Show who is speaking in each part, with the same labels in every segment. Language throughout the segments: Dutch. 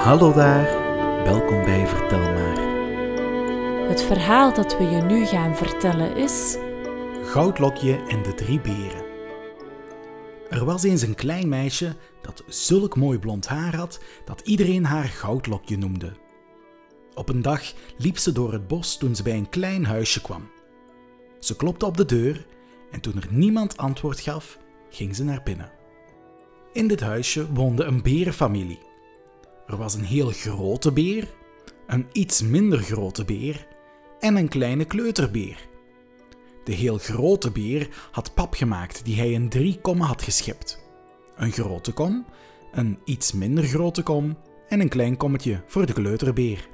Speaker 1: Hallo daar, welkom bij Vertel maar.
Speaker 2: Het verhaal dat we je nu gaan vertellen is.
Speaker 1: Goudlokje en de drie beren. Er was eens een klein meisje dat zulk mooi blond haar had dat iedereen haar Goudlokje noemde. Op een dag liep ze door het bos toen ze bij een klein huisje kwam. Ze klopte op de deur en toen er niemand antwoord gaf, ging ze naar binnen. In dit huisje woonde een berenfamilie. Er was een heel grote beer, een iets minder grote beer en een kleine kleuterbeer. De heel grote beer had pap gemaakt die hij in drie kommen had geschept. Een grote kom, een iets minder grote kom en een klein kommetje voor de kleuterbeer.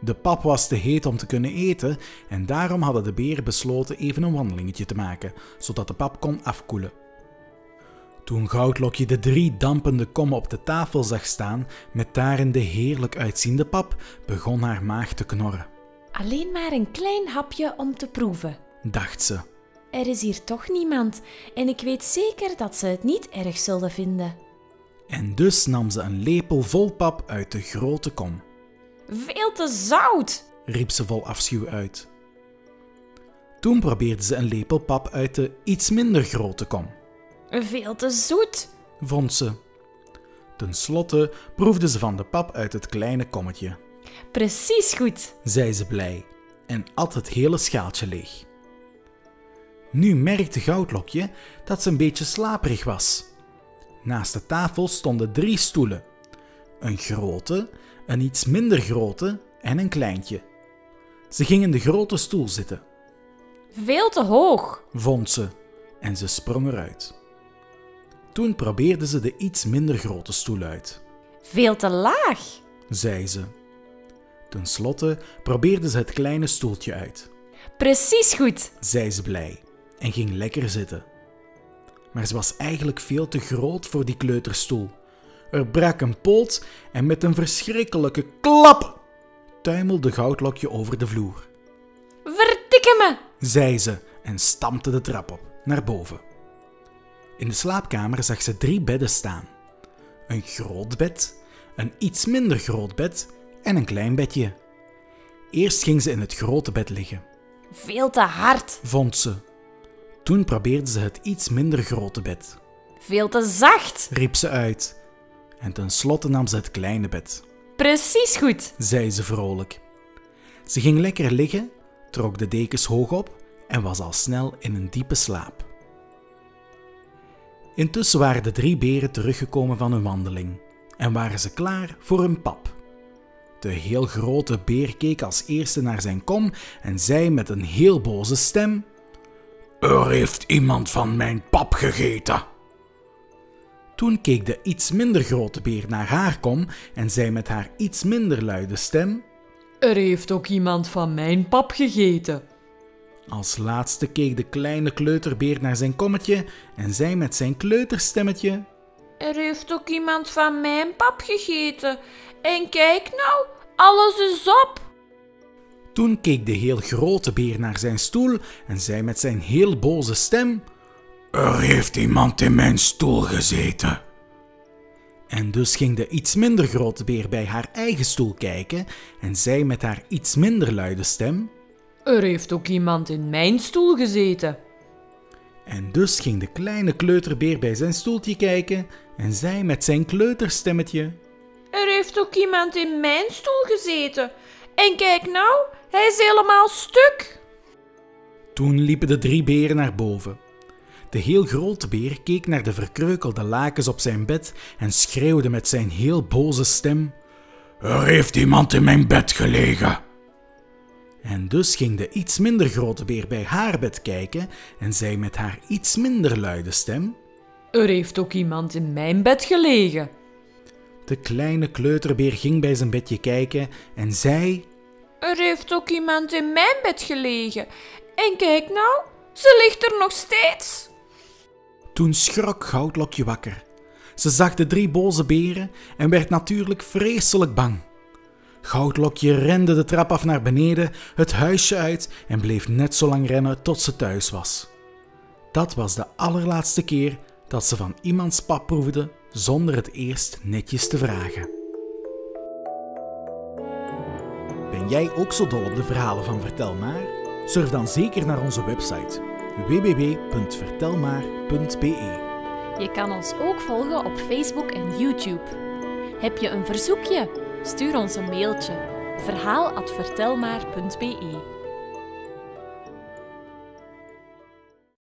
Speaker 1: De pap was te heet om te kunnen eten en daarom hadden de beren besloten even een wandelingetje te maken, zodat de pap kon afkoelen. Toen Goudlokje de drie dampende kommen op de tafel zag staan, met daarin de heerlijk uitziende pap, begon haar maag te knorren.
Speaker 2: Alleen maar een klein hapje om te proeven.
Speaker 1: Dacht ze.
Speaker 2: Er is hier toch niemand en ik weet zeker dat ze het niet erg zullen vinden.
Speaker 1: En dus nam ze een lepel vol pap uit de grote kom,
Speaker 2: Veel te zout!
Speaker 1: riep ze vol afschuw uit. Toen probeerde ze een lepel pap uit de iets minder grote kom,
Speaker 2: Veel te zoet!
Speaker 1: vond ze. Ten slotte proefde ze van de pap uit het kleine kommetje.
Speaker 2: Precies goed!
Speaker 1: zei ze blij en at het hele schaaltje leeg. Nu merkte Goudlokje dat ze een beetje slaperig was. Naast de tafel stonden drie stoelen: een grote, een iets minder grote en een kleintje. Ze ging in de grote stoel zitten,
Speaker 2: Veel te hoog!
Speaker 1: vond ze, en ze sprong eruit. Toen probeerde ze de iets minder grote stoel uit,
Speaker 2: Veel te laag!
Speaker 1: zei ze. Ten slotte probeerde ze het kleine stoeltje uit.
Speaker 2: Precies goed!
Speaker 1: zei ze blij en ging lekker zitten. Maar ze was eigenlijk veel te groot voor die kleuterstoel. Er brak een poot en met een verschrikkelijke klap tuimelde Goudlokje over de vloer,
Speaker 2: Verdikke me!
Speaker 1: zei ze en stampte de trap op, naar boven. In de slaapkamer zag ze drie bedden staan. Een groot bed, een iets minder groot bed en een klein bedje. Eerst ging ze in het grote bed liggen.
Speaker 2: Veel te hard!
Speaker 1: vond ze. Toen probeerde ze het iets minder grote bed,
Speaker 2: Veel te zacht!
Speaker 1: riep ze uit. En tenslotte nam ze het kleine bed,
Speaker 2: Precies goed!
Speaker 1: zei ze vrolijk. Ze ging lekker liggen, trok de dekens hoog op en was al snel in een diepe slaap. Intussen waren de drie beren teruggekomen van hun wandeling en waren ze klaar voor hun pap. De heel grote beer keek als eerste naar zijn kom en zei met een heel boze stem: Er heeft iemand van mijn pap gegeten. Toen keek de iets minder grote beer naar haar kom en zei met haar iets minder luide stem:
Speaker 2: Er heeft ook iemand van mijn pap gegeten.
Speaker 1: Als laatste keek de kleine kleuterbeer naar zijn kommetje en zei met zijn kleuterstemmetje:
Speaker 2: Er heeft ook iemand van mijn pap gegeten. En kijk nou, alles is op.
Speaker 1: Toen keek de heel grote beer naar zijn stoel en zei met zijn heel boze stem: Er heeft iemand in mijn stoel gezeten. En dus ging de iets minder grote beer bij haar eigen stoel kijken en zei met haar iets minder luide stem:
Speaker 2: Er heeft ook iemand in mijn stoel gezeten.
Speaker 1: En dus ging de kleine kleuterbeer bij zijn stoeltje kijken en zei met zijn kleuterstemmetje:
Speaker 2: Er heeft ook iemand in mijn stoel gezeten. En kijk nou, hij is helemaal stuk.
Speaker 1: Toen liepen de drie beren naar boven. De heel grote beer keek naar de verkreukelde lakens op zijn bed en schreeuwde met zijn heel boze stem: Er heeft iemand in mijn bed gelegen. En dus ging de iets minder grote beer bij haar bed kijken en zei met haar iets minder luide stem:
Speaker 2: Er heeft ook iemand in mijn bed gelegen.
Speaker 1: De kleine kleuterbeer ging bij zijn bedje kijken en zei:
Speaker 2: Er heeft ook iemand in mijn bed gelegen. En kijk nou, ze ligt er nog steeds.
Speaker 1: Toen schrok Goudlokje wakker. Ze zag de drie boze beren en werd natuurlijk vreselijk bang. Goudlokje rende de trap af naar beneden, het huisje uit en bleef net zo lang rennen tot ze thuis was. Dat was de allerlaatste keer dat ze van iemands pap proefde zonder het eerst netjes te vragen. Ben jij ook zo dol op de verhalen van Vertel Maar? Surf dan zeker naar onze website www.vertelmaar.be.
Speaker 2: Je kan ons ook volgen op Facebook en YouTube. Heb je een verzoekje? Stuur ons een mailtje verhaal@vertelmaar.be.